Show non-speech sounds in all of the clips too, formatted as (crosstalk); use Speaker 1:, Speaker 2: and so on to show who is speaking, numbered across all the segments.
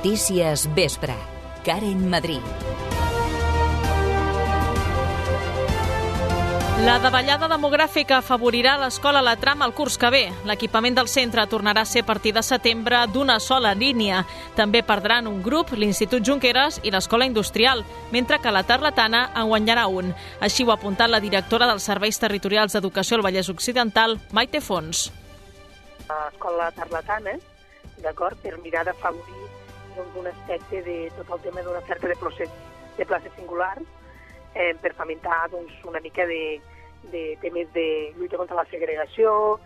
Speaker 1: Notícies Vespre. Karen Madrid.
Speaker 2: La davallada demogràfica afavorirà l'escola La Trama el curs que ve. L'equipament del centre tornarà a ser a partir de setembre d'una sola línia. També perdran un grup, l'Institut Junqueras i l'Escola Industrial, mentre que la Tarlatana en guanyarà un. Així ho ha apuntat la directora dels Serveis Territorials d'Educació al Vallès Occidental, Maite Fons.
Speaker 3: L'escola Tarlatana, d'acord, per mirar d'afavorir doncs, un aspecte de tot el tema d'una oferta de, procés, de places singulars eh, per fomentar doncs, una mica de, de temes de lluita contra la segregació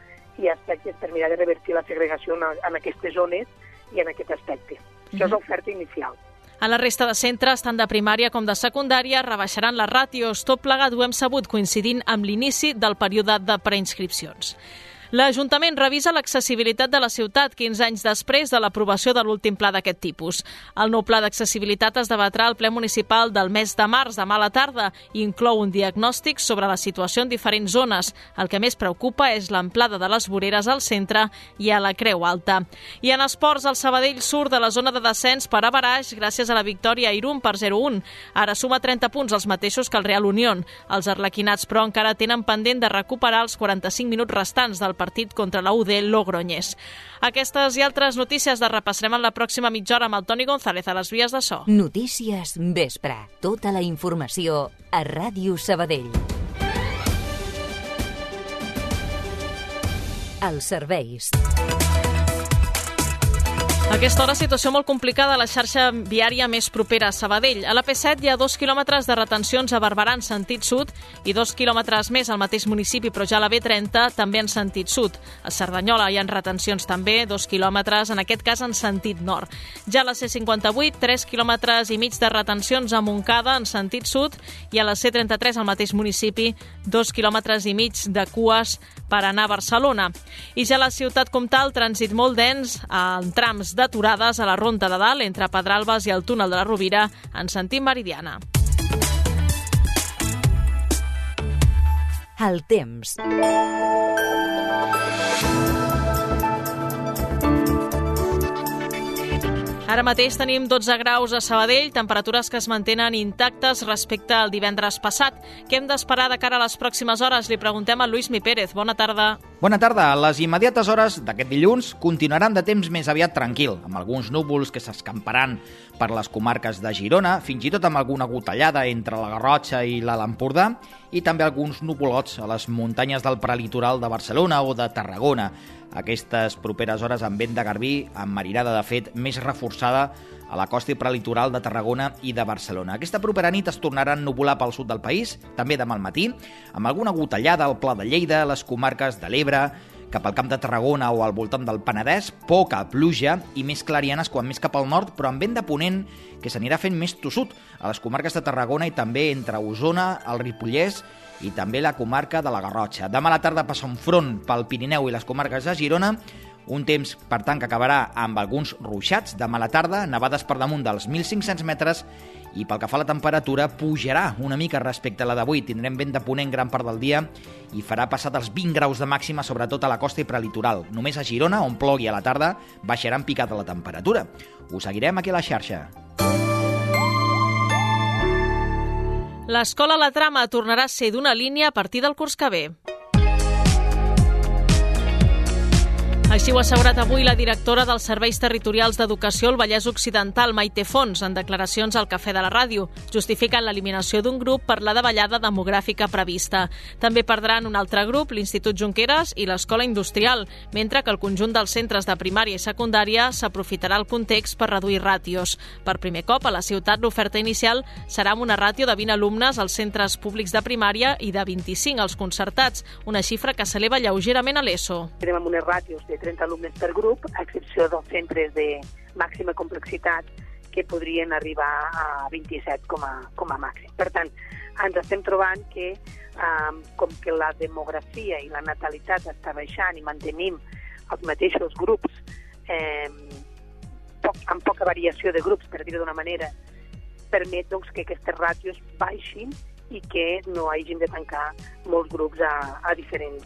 Speaker 3: i aspectes per mirar de revertir la segregació en, en aquestes zones i en aquest aspecte. Això és
Speaker 2: Mhm.
Speaker 3: l'oferta inicial.
Speaker 2: A la resta de centres, tant de primària com de secundària, rebaixaran les ràtios. Tot plegat ho hem sabut coincidint amb l'inici del període de preinscripcions. L'Ajuntament revisa l'accessibilitat de la ciutat 15 anys després de l'aprovació de l'últim pla d'aquest tipus. El nou pla d'accessibilitat es debatrà al ple municipal del mes de març, demà a la tarda, i inclou un diagnòstic sobre la situació en diferents zones. El que més preocupa és l'amplada de les voreres al centre i a la Creu Alta. I en esports, el Sabadell surt de la zona de descens per a Baraix gràcies a la victòria a Irún per 0-1. Ara suma 30 punts, els mateixos que el Real Unión. Els arlequinats, però, encara tenen pendent de recuperar els 45 minuts restants del partit contra la UD Logroñés. Aquestes i altres notícies les repassarem en la pròxima mitja hora amb el Toni González a les vies de so.
Speaker 1: Notícies Vespre. Tota la informació a Ràdio Sabadell. Els serveis.
Speaker 2: Aquesta hora, situació molt complicada a la xarxa viària més propera a Sabadell. A la P7 hi ha dos quilòmetres de retencions a Barberà en sentit sud i dos quilòmetres més al mateix municipi, però ja a la B30 també en sentit sud. A Cerdanyola hi ha retencions també, dos quilòmetres, en aquest cas en sentit nord. Ja a la C58, tres quilòmetres i mig de retencions a Montcada en sentit sud i a la C33 al mateix municipi, dos quilòmetres i mig de cues per anar a Barcelona. I ja a la ciutat comtal, trànsit molt dens en trams d'aturades a la Ronda de Dalt entre Pedralbes i el túnel de la Rovira en sentit meridiana.
Speaker 1: El temps.
Speaker 2: Ara mateix tenim 12 graus a Sabadell, temperatures que es mantenen intactes respecte al divendres passat. Què hem d'esperar de cara a les pròximes hores? Li preguntem a Lluís Mi Pérez. Bona tarda.
Speaker 4: Bona tarda. Les immediates hores d'aquest dilluns continuaran de temps més aviat tranquil, amb alguns núvols que s'escamparan per les comarques de Girona, fins i tot amb alguna gotellada entre la Garrotxa i l'Alt Empordà, i també alguns nuvolots a les muntanyes del prelitoral de Barcelona o de Tarragona. Aquestes properes hores amb vent de garbí, amb marinada de fet més reforçada a la costa i prelitoral de Tarragona i de Barcelona. Aquesta propera nit es tornarà a ennuvolar pel sud del país, també demà al matí, amb alguna gotellada al Pla de Lleida, a les comarques de l'Ebre, cap al camp de Tarragona o al voltant del Penedès, poca pluja i més clarianes quan més cap al nord, però amb vent de ponent que s'anirà fent més tossut a les comarques de Tarragona i també entre Osona, el Ripollès i també la comarca de la Garrotxa. Demà a la tarda passa un front pel Pirineu i les comarques de Girona, un temps, per tant, que acabarà amb alguns ruixats demà a la tarda, nevades per damunt dels 1.500 metres i pel que fa a la temperatura pujarà una mica respecte a la d'avui. Tindrem vent de ponent gran part del dia i farà passar dels 20 graus de màxima sobretot a la costa i prelitoral. Només a Girona, on plogui a la tarda, baixarà en picada la temperatura. Ho seguirem aquí a la xarxa.
Speaker 2: L'escola La Trama tornarà a ser d'una línia a partir del curs que ve. Així ho ha assegurat avui la directora dels Serveis Territorials d'Educació al Vallès Occidental, Maite Fons, en declaracions al Cafè de la Ràdio. Justifiquen l'eliminació d'un grup per la davallada demogràfica prevista. També perdran un altre grup, l'Institut Junqueras i l'Escola Industrial, mentre que el conjunt dels centres de primària i secundària s'aprofitarà el context per reduir ràtios. Per primer cop a la ciutat l'oferta inicial serà amb una ràtio de 20 alumnes als centres públics de primària i de 25 als concertats, una xifra que s'eleva lleugerament a l'ESO.
Speaker 3: Tenim amb unes ràtios de 30 alumnes per grup, a excepció dels centres de màxima complexitat que podrien arribar a 27 com a, com a màxim. Per tant, ens estem trobant que um, com que la demografia i la natalitat està baixant i mantenim els mateixos grups eh, poc, amb poca variació de grups, per dir-ho d'una manera, permet doncs, que aquestes ràtios baixin i que no hagin de tancar molts grups a, a diferents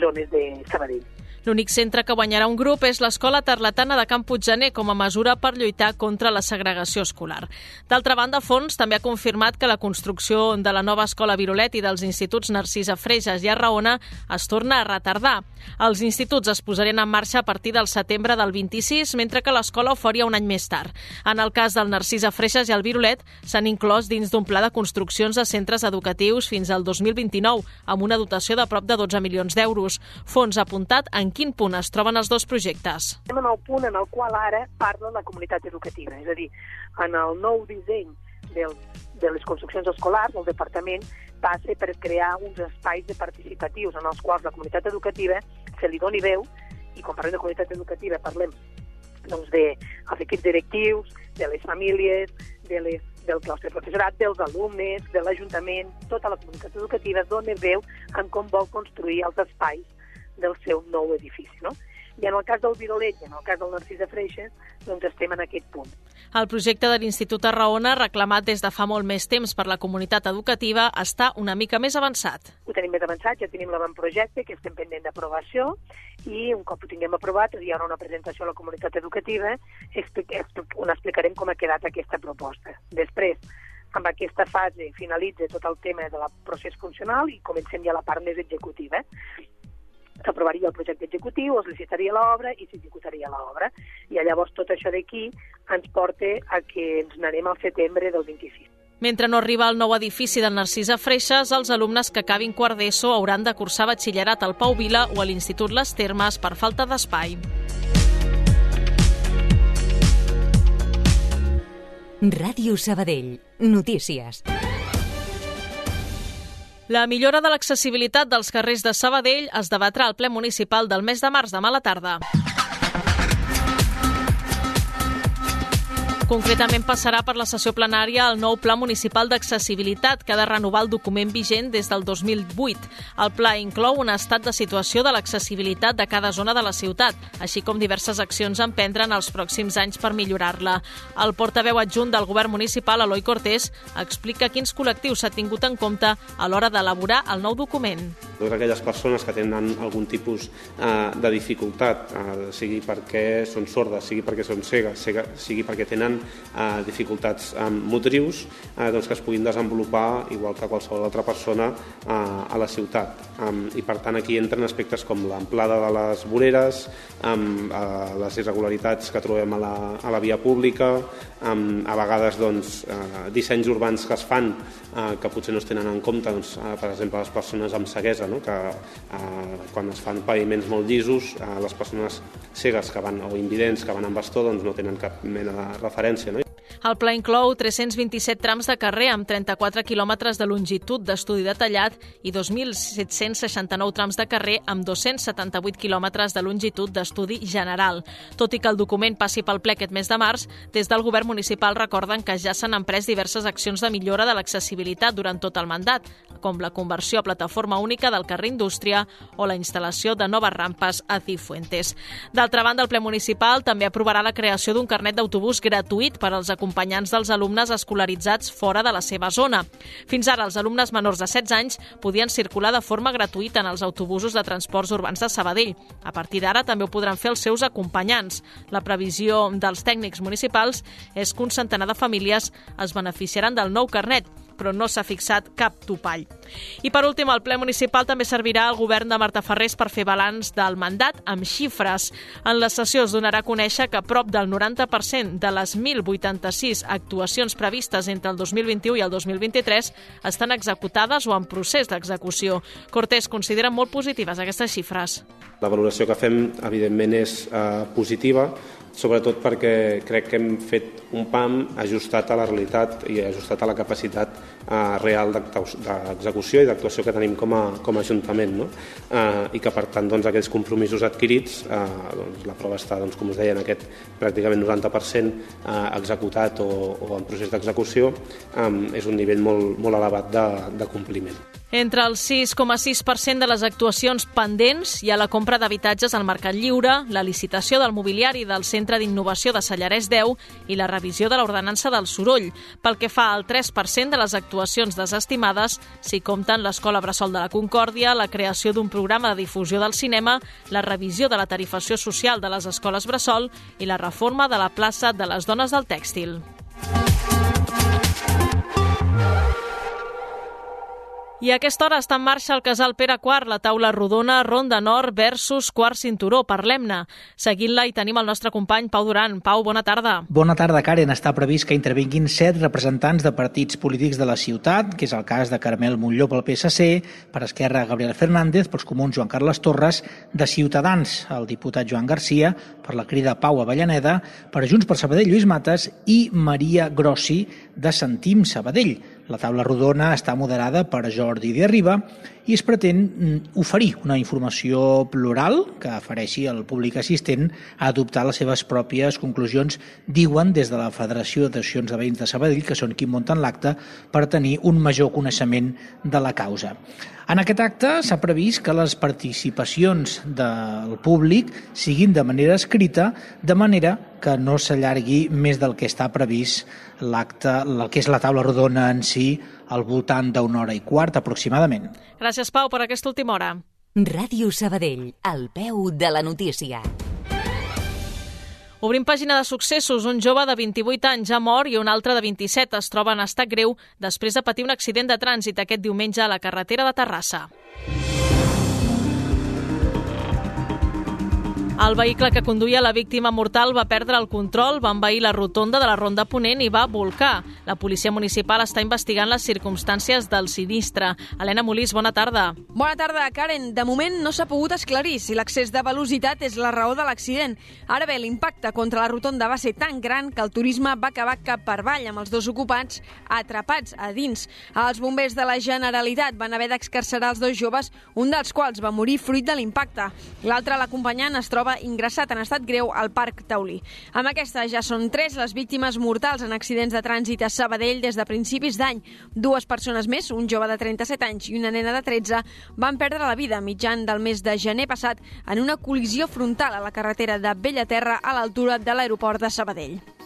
Speaker 3: zones de Sabadell.
Speaker 2: L'únic centre que guanyarà un grup és l'Escola Tarlatana de Camp Puiggener com a mesura per lluitar contra la segregació escolar. D'altra banda, Fons també ha confirmat que la construcció de la nova escola Virolet i dels instituts Narcisa Freixas i Arraona es torna a retardar. Els instituts es posarien en marxa a partir del setembre del 26, mentre que l'escola ho faria un any més tard. En el cas del Narcisa Freixas i el Virolet s'han inclòs dins d'un pla de construccions de centres educatius fins al 2029, amb una dotació de prop de 12 milions d'euros. Fons apuntat en quin punt es troben els dos projectes?
Speaker 3: Estem en el punt en el qual ara parla la comunitat educativa, és a dir, en el nou disseny del, de les construccions escolars, el departament passa per crear uns espais de participatius en els quals la comunitat educativa se li doni veu, i quan parlem de comunitat educativa parlem doncs, de els equips directius, de les famílies, de les, del claustre professorat, dels alumnes, de l'Ajuntament, tota la comunitat educativa dona veu en com vol construir els espais del seu nou edifici. No? I en el cas del Virolet i en el cas del Narcís de Freixes, doncs estem en aquest punt.
Speaker 2: El projecte de l'Institut Arraona, reclamat des de fa molt més temps per la comunitat educativa, està una mica més avançat.
Speaker 3: Ho tenim més avançat, ja tenim l'avantprojecte, que estem pendent d'aprovació, i un cop ho tinguem aprovat hi haurà una presentació a la comunitat educativa on explicarem com ha quedat aquesta proposta. Després, amb aquesta fase finalitza tot el tema del procés funcional i comencem ja la part més executiva s'aprovaria el projecte executiu, es licitaria l'obra i s'executaria l'obra. I llavors tot això d'aquí ens porta a que ens n'anem al setembre del 26.
Speaker 2: Mentre no arriba el nou edifici del Narcís a Freixes, els alumnes que acabin quart d'ESO hauran de cursar batxillerat al Pau Vila o a l'Institut Les Termes per falta d'espai.
Speaker 1: Ràdio Sabadell. Notícies.
Speaker 2: La millora de l'accessibilitat dels carrers de Sabadell es debatrà al ple municipal del mes de març demà a la tarda. Concretament passarà per la sessió plenària el nou Pla Municipal d'Accessibilitat que ha de renovar el document vigent des del 2008. El pla inclou un estat de situació de l'accessibilitat de cada zona de la ciutat, així com diverses accions a emprendre en els pròxims anys per millorar-la. El portaveu adjunt del govern municipal, Eloi Cortés, explica quins col·lectius s'ha tingut en compte a l'hora d'elaborar el nou document.
Speaker 5: Totes aquelles persones que tenen algun tipus eh, de dificultat, eh, sigui perquè són sordes, sigui perquè són cegues, sigui perquè tenen eh, dificultats eh, motrius eh, doncs que es puguin desenvolupar igual que qualsevol altra persona eh, a la ciutat. Um, I per tant aquí entren aspectes com l'amplada de les voreres, um, eh, les irregularitats que trobem a la, a la via pública, um, a vegades doncs, eh, dissenys urbans que es fan eh, que potser no es tenen en compte, doncs, eh, per exemple, les persones amb ceguesa, no? que eh, quan es fan paviments molt llisos, eh, les persones cegues que van, o invidents que van amb bastó doncs, no tenen cap mena de referència. No?
Speaker 2: El pla inclou 327 trams de carrer amb 34 quilòmetres de longitud d'estudi detallat i 2.769 trams de carrer amb 278 quilòmetres de longitud d'estudi general. Tot i que el document passi pel ple aquest mes de març, des del govern municipal recorden que ja s'han emprès diverses accions de millora de l'accessibilitat durant tot el mandat, com la conversió a plataforma única del carrer Indústria o la instal·lació de noves rampes a Cifuentes. D'altra banda, el ple municipal també aprovarà la creació d'un carnet d'autobús gratuït per als acompanyants dels alumnes escolaritzats fora de la seva zona. Fins ara, els alumnes menors de 16 anys podien circular de forma gratuïta en els autobusos de transports urbans de Sabadell. A partir d'ara també ho podran fer els seus acompanyants. La previsió dels tècnics municipals és que un centenar de famílies es beneficiaran del nou carnet però no s'ha fixat cap topall. I per últim, el ple municipal també servirà al govern de Marta Ferrés per fer balanç del mandat amb xifres. En la sessió es donarà a conèixer que prop del 90% de les 1.086 actuacions previstes entre el 2021 i el 2023 estan executades o en procés d'execució. Cortés considera molt positives aquestes xifres.
Speaker 5: La valoració que fem, evidentment, és eh, positiva, sobretot perquè crec que hem fet un PAM ajustat a la realitat i ajustat a la capacitat eh, real d'execució i d'actuació que tenim com a, com a Ajuntament no? eh, i que per tant doncs, aquells compromisos adquirits eh, doncs, la prova està, doncs, com us deia, en aquest pràcticament 90% eh, executat o, o en procés d'execució eh, és un nivell molt, molt elevat de, de compliment.
Speaker 2: Entre el 6,6% de les actuacions pendents hi ha la compra d'habitatges al Mercat Lliure, la licitació del mobiliari del Centre d'Innovació de Sallarès 10 i la revisió de l'ordenança del soroll. Pel que fa al 3% de les actuacions desestimades, s'hi compten l'Escola Bressol de la Concòrdia, la creació d'un programa de difusió del cinema, la revisió de la tarifació social de les escoles Bressol i la reforma de la plaça de les dones del tèxtil. I a aquesta hora està en marxa el casal Pere IV, la taula rodona Ronda Nord versus Quart Cinturó. Parlem-ne. Seguint-la hi tenim el nostre company Pau Duran. Pau, bona tarda.
Speaker 6: Bona tarda, Karen. Està previst que intervinguin set representants de partits polítics de la ciutat, que és el cas de Carmel Montlló pel PSC, per Esquerra Gabriel Fernández, pels comuns Joan Carles Torres, de Ciutadans, el diputat Joan Garcia, per la crida Pau Avellaneda, per Junts per Sabadell Lluís Mates i Maria Grossi, de Sentim Sabadell. La taula rodona està moderada per Jordi de Arriba i es pretén mm, oferir una informació plural que afereixi al públic assistent a adoptar les seves pròpies conclusions, diuen des de la Federació d'Associacions de Veïns de Sabadell, que són qui munten l'acte, per tenir un major coneixement de la causa. En aquest acte s'ha previst que les participacions del públic siguin de manera escrita, de manera que no s'allargui més del que està previst l'acte, el que és la taula rodona en si, al voltant d'una hora i quart aproximadament.
Speaker 2: Gràcies, Pau, per aquesta última hora.
Speaker 1: Ràdio Sabadell, al peu de la notícia.
Speaker 2: Obrim pàgina de successos. Un jove de 28 anys ja mort i un altre de 27 es troba en estat greu després de patir un accident de trànsit aquest diumenge a la carretera de Terrassa. El vehicle que conduïa la víctima mortal va perdre el control, va envair la rotonda de la Ronda Ponent i va volcar. La policia municipal està investigant les circumstàncies del sinistre. Helena Molís, bona tarda.
Speaker 7: Bona tarda, Karen. De moment no s'ha pogut esclarir si l'accés de velocitat és la raó de l'accident. Ara bé, l'impacte contra la rotonda va ser tan gran que el turisme va acabar cap per avall amb els dos ocupants atrapats a dins. Els bombers de la Generalitat van haver d'excarcerar els dos joves, un dels quals va morir fruit de l'impacte. L'altre, l'acompanyant, es troba ingressat en estat greu al Parc Taulí. Amb aquesta ja són tres les víctimes mortals en accidents de trànsit a Sabadell des de principis d'any. Dues persones més, un jove de 37 anys i una nena de 13, van perdre la vida mitjan del mes de gener passat en una col·lisió frontal a la carretera de Bellaterra a l'altura de l'aeroport de Sabadell.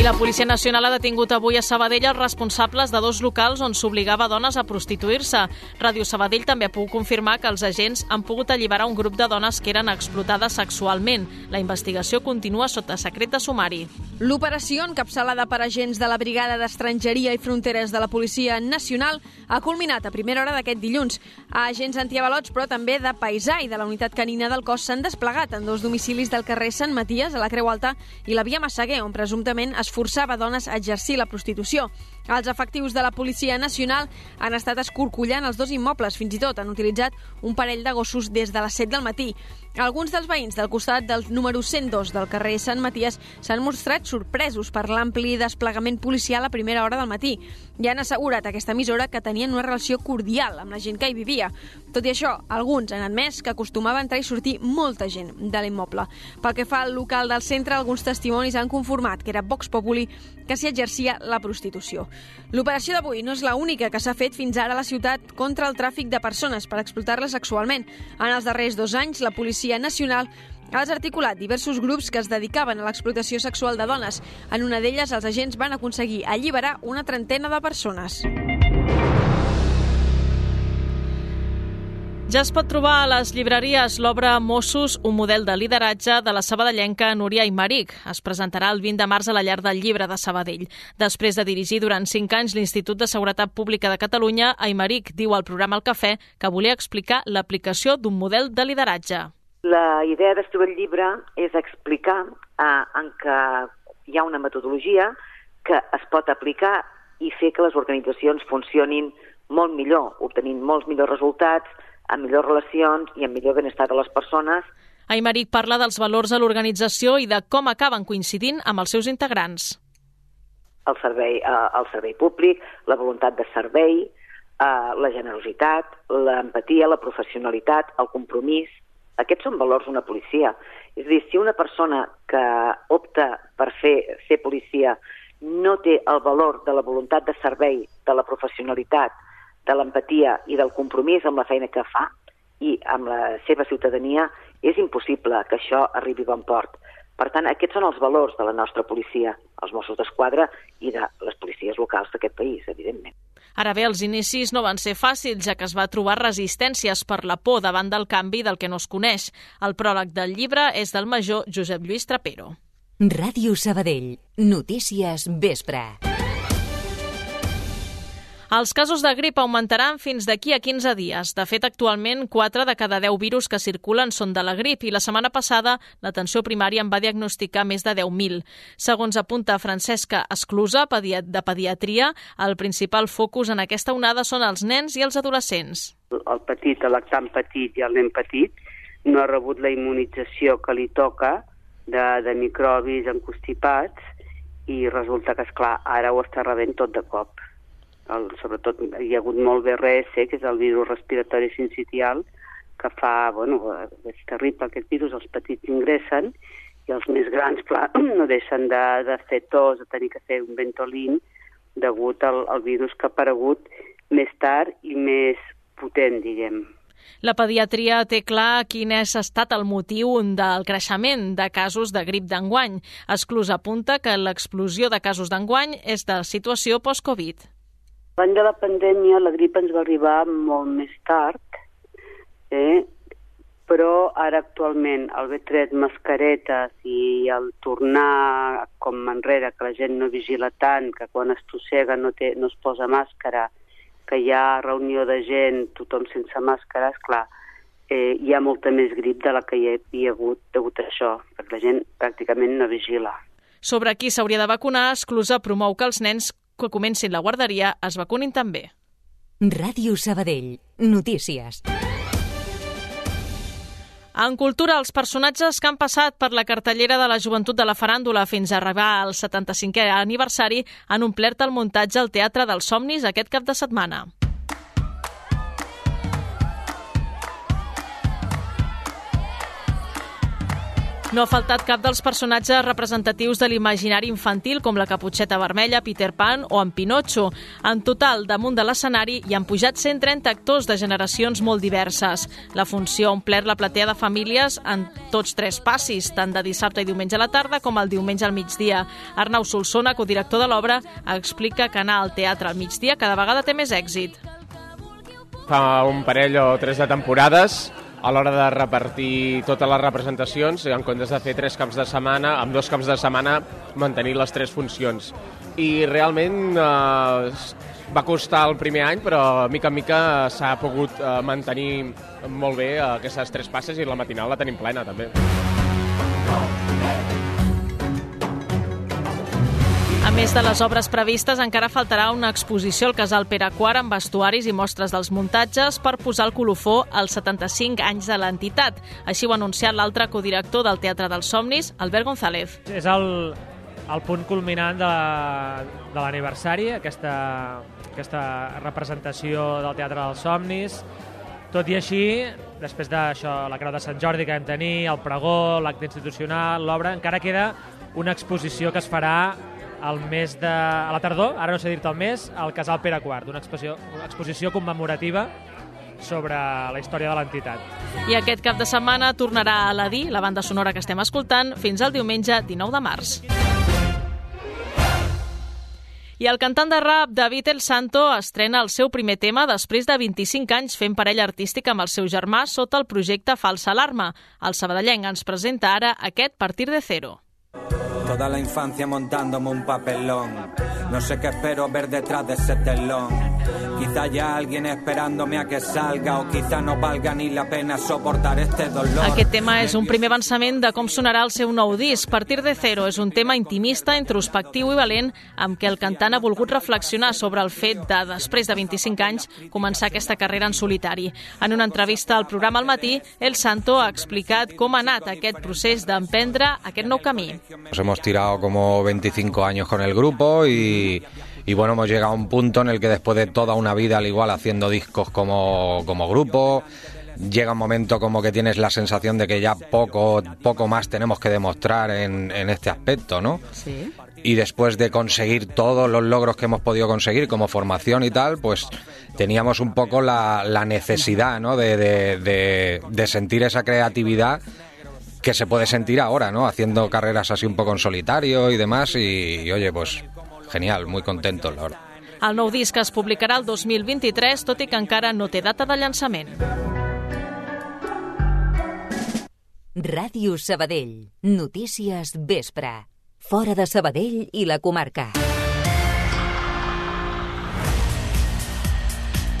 Speaker 2: I la Policia Nacional ha detingut avui a Sabadell els responsables de dos locals on s'obligava dones a prostituir-se. Ràdio Sabadell també ha pogut confirmar que els agents han pogut alliberar un grup de dones que eren explotades sexualment. La investigació continua sota secret de sumari.
Speaker 7: L'operació, encapçalada per agents de la Brigada d'Estrangeria i Fronteres de la Policia Nacional, ha culminat a primera hora d'aquest dilluns. Agents antiavalots, però també de Paisà i de la unitat canina del cos s'han desplegat en dos domicilis del carrer Sant Maties, a la Creu Alta, i la via Massaguer, on presumptament es forçava dones a exercir la prostitució. Els efectius de la Policia Nacional han estat escorcollant els dos immobles, fins i tot han utilitzat un parell de gossos des de les 7 del matí. Alguns dels veïns del costat del número 102 del carrer Sant Maties s'han mostrat sorpresos per l'ampli desplegament policial a primera hora del matí i han assegurat aquesta emissora que tenien una relació cordial amb la gent que hi vivia. Tot i això, alguns han admès que acostumava a entrar i sortir molta gent de l'immoble. Pel que fa al local del centre, alguns testimonis han conformat que era Vox Populi que s'hi exercia la prostitució. L'operació d'avui no és la única que s'ha fet fins ara a la ciutat contra el tràfic de persones per explotar-les sexualment. En els darrers dos anys, la Policia Nacional ha desarticulat diversos grups que es dedicaven a l'explotació sexual de dones. En una d'elles, els agents van aconseguir alliberar una trentena de persones.
Speaker 2: Ja es pot trobar a les llibreries l'obra Mossos, un model de lideratge de la sabadellenca Núria Imaric. Es presentarà el 20 de març a la llar del llibre de Sabadell. Després de dirigir durant 5 anys l'Institut de Seguretat Pública de Catalunya, Aymaric diu al programa El Cafè que volia explicar l'aplicació d'un model de lideratge.
Speaker 8: La idea d'escriure el llibre és explicar eh, en què hi ha una metodologia que es pot aplicar i fer que les organitzacions funcionin molt millor, obtenint molts millors resultats, amb millors relacions i amb millor benestar de les persones.
Speaker 2: Aymeric parla dels valors de l'organització i de com acaben coincidint amb els seus integrants.
Speaker 8: El servei, eh, el servei públic, la voluntat de servei, eh, la generositat, l'empatia, la professionalitat, el compromís. Aquests són valors d'una policia. És a dir, si una persona que opta per fer, ser policia no té el valor de la voluntat de servei, de la professionalitat, de l'empatia i del compromís amb la feina que fa i amb la seva ciutadania, és impossible que això arribi a bon port. Per tant, aquests són els valors de la nostra policia, els Mossos d'Esquadra i de les policies locals d'aquest país, evidentment.
Speaker 2: Ara bé, els inicis no van ser fàcils, ja que es va trobar resistències per la por davant del canvi del que no es coneix. El pròleg del llibre és del major Josep Lluís Trapero.
Speaker 1: Ràdio Sabadell. Notícies Vespre.
Speaker 2: Els casos de grip augmentaran fins d'aquí a 15 dies. De fet, actualment, 4 de cada 10 virus que circulen són de la grip i la setmana passada l'atenció primària en va diagnosticar més de 10.000. Segons apunta Francesca Esclusa, de Pediatria, el principal focus en aquesta onada són els nens i els adolescents.
Speaker 9: El petit, el lactant petit i el nen petit no ha rebut la immunització que li toca de, de microbis encostipats i resulta que, és clar ara ho està rebent tot de cop el, sobretot hi ha hagut molt BRS, que és el virus respiratori sincitial, que fa, bueno, és terrible aquest virus, els petits ingressen i els més grans, clar, (clears throat) no deixen de, de fer tos, de tenir que fer un ventolín degut al, al virus que ha aparegut més tard i més potent, diguem.
Speaker 2: La pediatria té clar quin és estat el motiu del creixement de casos de grip d'enguany. Esclus apunta que l'explosió de casos d'enguany és de situació post-Covid.
Speaker 9: L'any de la pandèmia la grip ens va arribar molt més tard, eh? però ara actualment el haver tret mascaretes i el tornar com enrere, que la gent no vigila tant, que quan es tossega no, té, no es posa màscara, que hi ha reunió de gent, tothom sense màscara, clar, eh, hi ha molta més grip de la que hi havia hagut degut a això, perquè la gent pràcticament no vigila.
Speaker 2: Sobre qui s'hauria de vacunar, Esclusa promou que els nens que comencin la guarderia es vacunin també.
Speaker 1: Ràdio Sabadell. Notícies.
Speaker 2: En cultura, els personatges que han passat per la cartellera de la joventut de la faràndula fins a arribar al 75è aniversari han omplert el muntatge al Teatre dels Somnis aquest cap de setmana. No ha faltat cap dels personatges representatius de l'imaginari infantil com la Caputxeta Vermella, Peter Pan o en Pinocho. En total, damunt de l'escenari hi han pujat 130 actors de generacions molt diverses. La funció ha omplert la platea de famílies en tots tres passis, tant de dissabte i diumenge a la tarda com el diumenge al migdia. Arnau Solsona, codirector de l'obra, explica que anar al teatre al migdia cada vegada té més èxit.
Speaker 10: Fa un parell o tres de temporades a l'hora de repartir totes les representacions, en comptes de fer tres camps de setmana, amb dos camps de setmana mantenir les tres funcions. I realment eh, va costar el primer any, però mica en mica s'ha pogut eh, mantenir molt bé aquestes tres passes i la matinal la tenim plena també.
Speaker 2: Més de les obres previstes, encara faltarà una exposició al Casal Pere Quart amb vestuaris i mostres dels muntatges per posar el colofó als 75 anys de l'entitat. Així ho ha anunciat l'altre codirector del Teatre dels Somnis, Albert González.
Speaker 11: És el, el punt culminant de, de l'aniversari, aquesta, aquesta representació del Teatre dels Somnis. Tot i així, després d'això, la Creu de Sant Jordi que vam tenir, el pregó, l'acte institucional, l'obra, encara queda una exposició que es farà al mes de... a la tardor, ara no sé dir-te el mes, al Casal Pere IV, una exposició, una exposició commemorativa sobre la història de l'entitat.
Speaker 2: I aquest cap de setmana tornarà a la DI, la banda sonora que estem escoltant, fins al diumenge 19 de març. I el cantant de rap David El Santo estrena el seu primer tema després de 25 anys fent parella artística amb el seu germà sota el projecte Falsa Alarma. El sabadellenc ens presenta ara aquest Partir de Cero.
Speaker 12: Toda la infancia montándome un papelón. No sé qué espero ver detrás de ese telón. Quizá haya alguien esperándome a que salga o quizá no valga ni la pena soportar este dolor.
Speaker 2: Aquest tema és un primer avançament de com sonarà el seu nou disc. Partir de Cero és un tema intimista, introspectiu i valent amb què el cantant ha volgut reflexionar sobre el fet de, després de 25 anys, començar aquesta carrera en solitari. En una entrevista al programa al matí, El Santo ha explicat com ha anat aquest procés d'emprendre aquest nou camí.
Speaker 13: Nos hemos tirado como 25 años con el grupo y, y bueno, hemos llegado a un punto en el que después de toda una vida al igual haciendo discos como, como grupo, llega un momento como que tienes la sensación de que ya poco, poco más tenemos que demostrar en, en este aspecto, ¿no?
Speaker 2: Sí.
Speaker 13: y después de conseguir todos los logros que hemos podido conseguir como formación y tal, pues teníamos un poco la, la necesidad ¿no? de, de, de, de sentir esa creatividad que se puede sentir ahora, ¿no? Haciendo carreras así un poco en solitario y demás y, y oye, pues genial, muy contentos, la verdad.
Speaker 2: El nou disc es publicarà el 2023, tot i que encara no té data de llançament.
Speaker 1: Ràdio Sabadell. Notícies vespre. Fora de Sabadell i la comarca.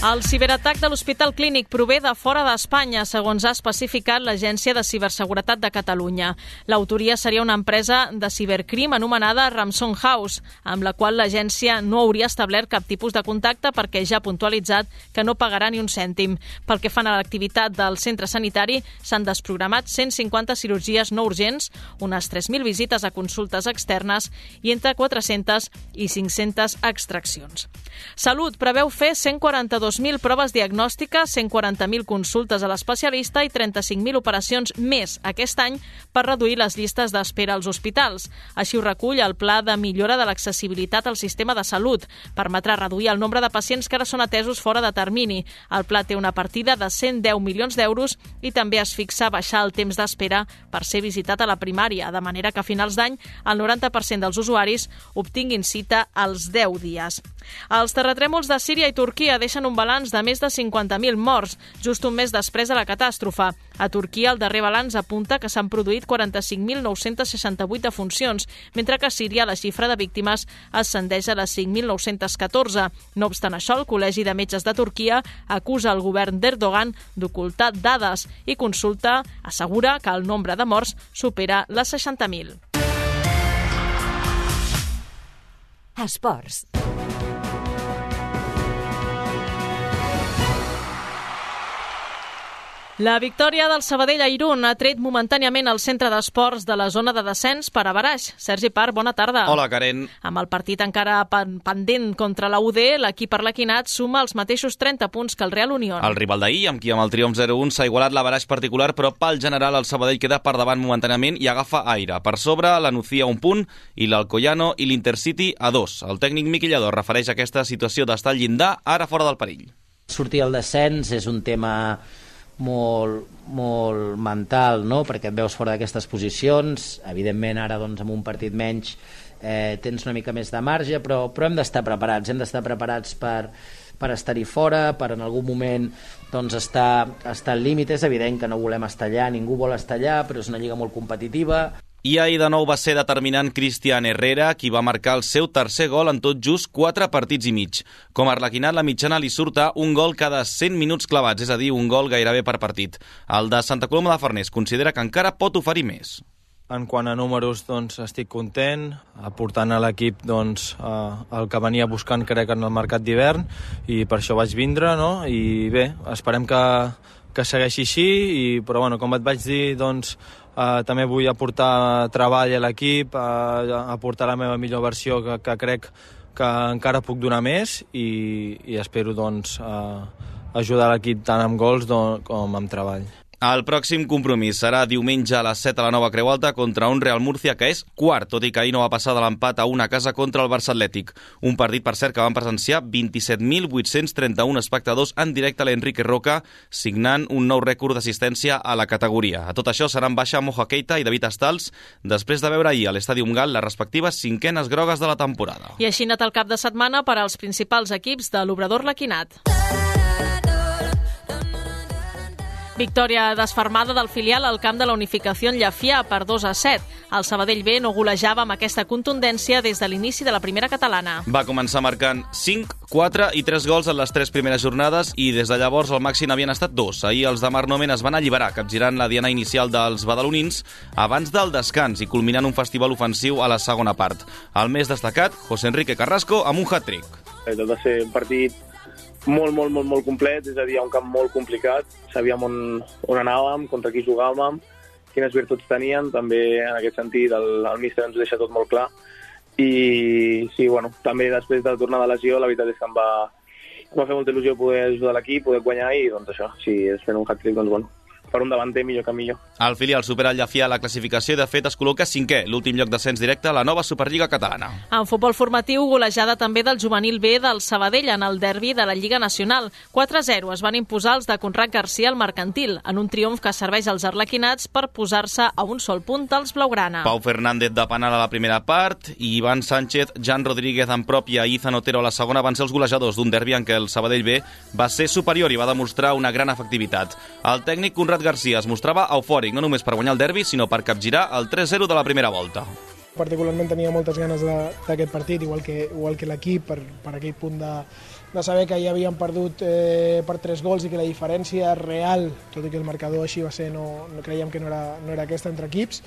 Speaker 2: El ciberatac de l'Hospital Clínic prové de fora d'Espanya, segons ha especificat l'Agència de Ciberseguretat de Catalunya. L'autoria seria una empresa de cibercrim anomenada Ramson House, amb la qual l'agència no hauria establert cap tipus de contacte perquè ja ha puntualitzat que no pagarà ni un cèntim. Pel que fan a l'activitat del centre sanitari, s'han desprogramat 150 cirurgies no urgents, unes 3.000 visites a consultes externes i entre 400 i 500 extraccions. Salut preveu fer 142 2.000 proves diagnòstiques, 140.000 consultes a l'especialista i 35.000 operacions més aquest any per reduir les llistes d'espera als hospitals. Així ho recull el Pla de millora de l'accessibilitat al sistema de salut. Permetrà reduir el nombre de pacients que ara són atesos fora de termini. El pla té una partida de 110 milions d'euros i també es fixa baixar el temps d'espera per ser visitat a la primària, de manera que a finals d'any el 90% dels usuaris obtinguin cita als 10 dies. Els terratrèmols de Síria i Turquia deixen un balanç de més de 50.000 morts, just un mes després de la catàstrofe. A Turquia, el darrer balanç apunta que s'han produït 45.968 defuncions, mentre que a Síria la xifra de víctimes ascendeix a les 5.914. No obstant això, el Col·legi de Metges de Turquia acusa el govern d'Erdogan d'ocultar dades i consulta assegura que el nombre de morts supera les 60.000.
Speaker 1: Esports.
Speaker 2: La victòria del Sabadell a Irún ha tret momentàniament el centre d'esports de la zona de descens per a Baraix. Sergi Par, bona tarda.
Speaker 14: Hola, Karen.
Speaker 2: Amb el partit encara pendent contra la UD, l'equip arlequinat suma els mateixos 30 punts que el Real Unió.
Speaker 14: El rival d'ahir, amb qui amb el triomf 0-1 s'ha igualat la Baraix particular, però pel general el Sabadell queda per davant momentàniament i agafa aire. Per sobre, la Nucía un punt i l'Alcoyano i l'Intercity a dos. El tècnic Miquillador refereix a aquesta situació d'estar al llindar, ara fora del perill.
Speaker 15: Sortir al descens és un tema molt, molt mental, no? perquè et veus fora d'aquestes posicions, evidentment ara doncs, amb un partit menys eh, tens una mica més de marge, però, però hem d'estar preparats, hem d'estar preparats per, per estar-hi fora, per en algun moment doncs, estar, estar al límit. És evident que no volem estar allà, ningú vol estar allà, però és una lliga molt competitiva.
Speaker 14: I ahir de nou va ser determinant Cristian Herrera, qui va marcar el seu tercer gol en tot just 4 partits i mig. Com a arlequinat, la mitjana li surta un gol cada 100 minuts clavats, és a dir, un gol gairebé per partit. El de Santa Coloma de Farners considera que encara pot oferir més.
Speaker 16: En quant a números, doncs, estic content, aportant a l'equip doncs, el que venia buscant, crec, en el mercat d'hivern, i per això vaig vindre, no? I bé, esperem que, que segueixi així, i, però bueno, com et vaig dir, doncs, Uh, també vull aportar treball a l'equip, uh, aportar la meva millor versió que, que crec que encara puc donar més i, i espero doncs, uh, ajudar l'equip tant amb gols com amb treball.
Speaker 14: El pròxim compromís serà diumenge a les 7 a la Nova Creu Alta contra un Real Múrcia que és quart, tot i que ahir no va passar de l'empat a una casa contra el Barça Atlètic. Un partit, per cert, que van presenciar 27.831 espectadors en directe a l'Enrique Roca, signant un nou rècord d'assistència a la categoria. A tot això seran baixa Moja Keita i David Astals després de veure ahir a l'Estadium Gal les respectives cinquenes grogues de la temporada.
Speaker 2: I així anat el cap de setmana per als principals equips de l'Obrador Laquinat. Victòria desfermada del filial al camp de la Unificació en Llafià per 2 a 7. El Sabadell B no golejava amb aquesta contundència des de l'inici de la primera catalana.
Speaker 14: Va començar marcant 5, 4 i 3 gols en les tres primeres jornades i des de llavors el màxim havien estat dos. Ahir els de Marc Nomen es van alliberar, capgirant la diana inicial dels badalonins abans del descans i culminant un festival ofensiu a la segona part. El més destacat, José Enrique Carrasco, amb un hat-trick.
Speaker 17: Tot va ser un partit molt, molt, molt, molt complet, és a dir, un camp molt complicat, sabíem on, on anàvem, contra qui jugàvem, quines virtuts tenien, també en aquest sentit el, el míster ens ho deixa tot molt clar, i sí, bueno, també després de tornar de lesió, la veritat és que em va, em va fer molta il·lusió poder ajudar l'equip, poder guanyar, i doncs això, si és fent un hat-trick, doncs bueno, per un davanter millor que millor.
Speaker 14: El filial supera el Llafià a la classificació i, de fet, es col·loca cinquè, l'últim lloc d'ascens directe a la nova Superliga catalana.
Speaker 2: En futbol formatiu, golejada també del juvenil B del Sabadell en el derbi de la Lliga Nacional. 4-0 es van imposar els de Conrad Garcia al Mercantil, en un triomf que serveix als arlequinats per posar-se a un sol punt dels Blaugrana.
Speaker 14: Pau Fernández de penal a la primera part i Ivan Sánchez, Jan Rodríguez en pròpia i Izan Otero a la segona van ser els golejadors d'un derbi en què el Sabadell B va ser superior i va demostrar una gran efectivitat. El tècnic Conrad Garcia es mostrava eufòric, no només per guanyar el derbi, sinó per capgirar el 3-0 de la primera volta.
Speaker 18: Particularment tenia moltes ganes d'aquest partit, igual que, igual que l'equip, per, per aquell punt de, de saber que ja havien perdut eh, per tres gols i que la diferència real, tot i que el marcador així va ser, no, no creiem que no era, no era aquesta entre equips,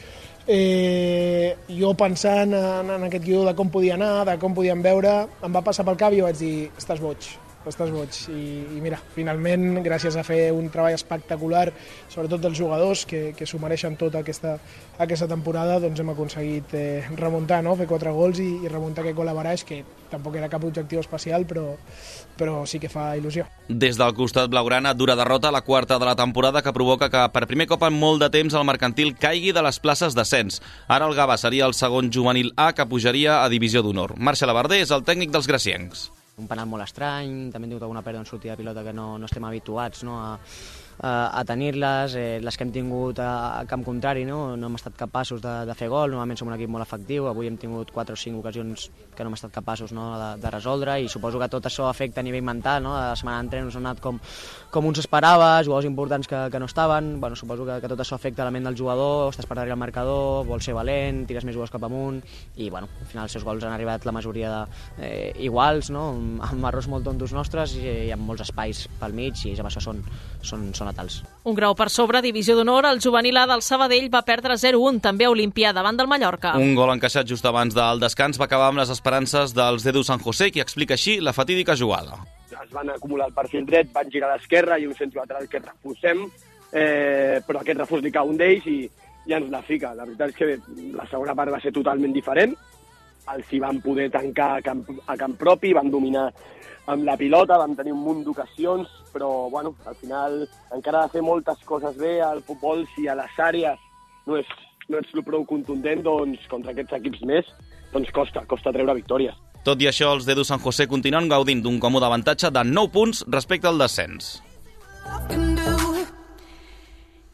Speaker 18: eh, jo pensant en, en aquest guió de com podia anar, de com podíem veure, em va passar pel cap i vaig dir, estàs boig, estàs boig. I, I mira, finalment, gràcies a fer un treball espectacular, sobretot dels jugadors que, que s'ho mereixen tota aquesta, aquesta temporada, doncs hem aconseguit eh, remuntar, no? fer quatre gols i, i remuntar aquest gol a Baraix, que tampoc era cap objectiu especial, però, però sí que fa il·lusió.
Speaker 14: Des del costat blaugrana, dura derrota, la quarta de la temporada, que provoca que per primer cop en molt de temps el mercantil caigui de les places d'ascens. Ara el Gava seria el segon juvenil A que pujaria a Divisió d'Honor. Marxa Labarder és el tècnic dels graciencs
Speaker 19: un penal molt estrany, també hem tingut alguna pèrdua en sortida de pilota que no, no estem habituats no, a, a, a tenir-les, eh, les que hem tingut a, a camp contrari, no? no hem estat capaços de, de fer gol, normalment som un equip molt efectiu, avui hem tingut 4 o 5 ocasions que no hem estat capaços no? de, de resoldre i suposo que tot això afecta a nivell mental, no? la setmana d'entrenos han anat com, com uns esperava, jugadors importants que, que no estaven, bueno, suposo que, que tot això afecta a la ment del jugador, estàs per darrere el marcador, vols ser valent, tires més gols cap amunt i bueno, al final els seus gols han arribat la majoria de, eh, iguals, no? amb, amb errors molt tontos nostres i, i amb molts espais pel mig i amb això són, són, són natals.
Speaker 2: Un grau per sobre, divisió d'honor, el juvenil A del Sabadell va perdre 0-1 també a Olimpia davant del Mallorca.
Speaker 14: Un gol encaixat just abans del descans va acabar amb les esperances dels d'Edu San José, qui explica així la fatídica jugada.
Speaker 20: Es van acumular el perfil dret, van girar a l'esquerra i un centre lateral que refusem, eh, però aquest refús li cau un d'ells i, i ens la fica. La veritat és que la segona part va ser totalment diferent, els hi van poder tancar a camp, a camp propi, van dominar amb la pilota, vam tenir un munt d'ocasions, però bueno, al final encara ha de fer moltes coses bé al futbol si a les àrees no és, no ets prou contundent, doncs contra aquests equips més, doncs costa, costa treure victòries.
Speaker 14: Tot i això, els d'Edu San José continuen gaudint d'un còmode avantatge de 9 punts respecte al descens.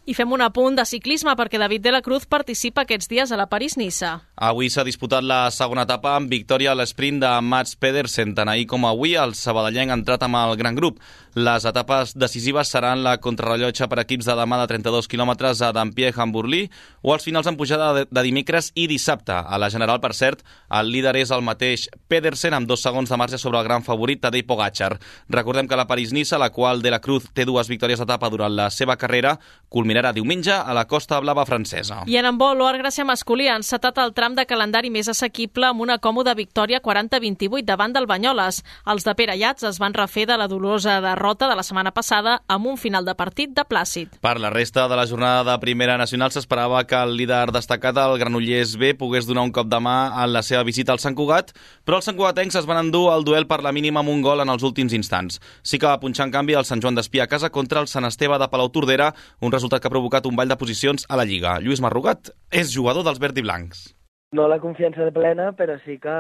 Speaker 2: I fem un apunt de ciclisme perquè David de la Cruz participa aquests dies a la París-Niça.
Speaker 14: Avui s'ha disputat la segona etapa amb victòria a l'esprint de Mats Pedersen. Tant ahir com avui el sabadellenc ha entrat amb el gran grup. Les etapes decisives seran la contrarrellotge per equips de demà de 32 quilòmetres a Dampierre-Hamburlí o els finals en pujada de, dimecres i dissabte. A la general, per cert, el líder és el mateix Pedersen amb dos segons de marge sobre el gran favorit Tadej Pogacar. Recordem que la París-Niça, la qual de la Cruz té dues victòries d'etapa durant la seva carrera, culminarà diumenge a la Costa Blava francesa.
Speaker 2: I en handbol, l'Oar Gràcia masculí ha encetat el tram de calendari més assequible amb una còmoda victòria 40-28 davant del Banyoles. Els de Pere Llats es van refer de la dolorosa derrota de la setmana passada amb un final de partit de Plàcid.
Speaker 14: Per la resta de la jornada de Primera Nacional s'esperava que el líder destacat, el Granollers B, pogués donar un cop de mà en la seva visita al Sant Cugat, però els santcugatencs es van endur el duel per la mínima amb un gol en els últims instants. Sí que va punxar en canvi el Sant Joan d'Espí a casa contra el Sant Esteve de Palau Tordera, un resultat que ha provocat un ball de posicions a la Lliga. Lluís Marrugat és jugador dels verd i blancs
Speaker 21: no la confiança de plena, però sí que,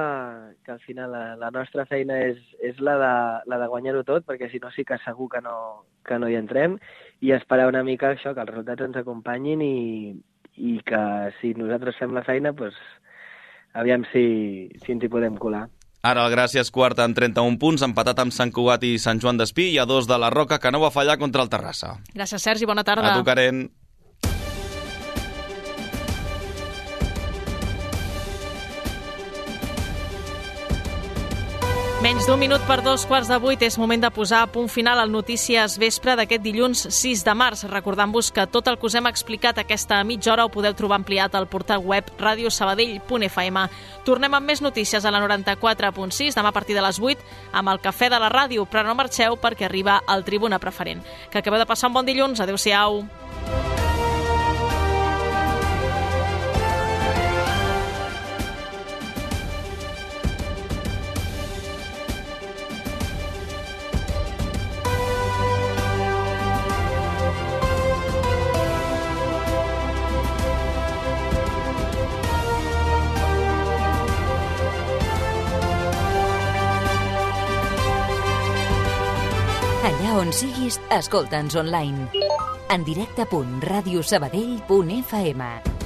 Speaker 21: que al final la, la nostra feina és, és la de, la de guanyar-ho tot, perquè si no sí que segur que no, que no hi entrem, i esperar una mica això, que els resultats ens acompanyin i, i que si nosaltres fem la feina, doncs, aviam si, si ens hi podem colar.
Speaker 14: Ara el Gràcies quarta amb 31 punts, empatat amb Sant Cugat i Sant Joan d'Espí, i a dos de la Roca, que no va fallar contra el Terrassa.
Speaker 2: Gràcies, Sergi, bona tarda.
Speaker 14: A tu, Karen.
Speaker 2: Menys d'un minut per dos quarts de vuit és moment de posar a punt final al Notícies Vespre d'aquest dilluns 6 de març. Recordant-vos que tot el que us hem explicat aquesta mitja hora ho podeu trobar ampliat al portal web radiosabadell.fm. Tornem amb més notícies a la 94.6 demà a partir de les 8 amb el Cafè de la Ràdio, però no marxeu perquè arriba el Tribuna Preferent. Que acabeu de passar un bon dilluns. Adéu-siau.
Speaker 1: Allà escolta'ns online. En directe.radiosabadell.fm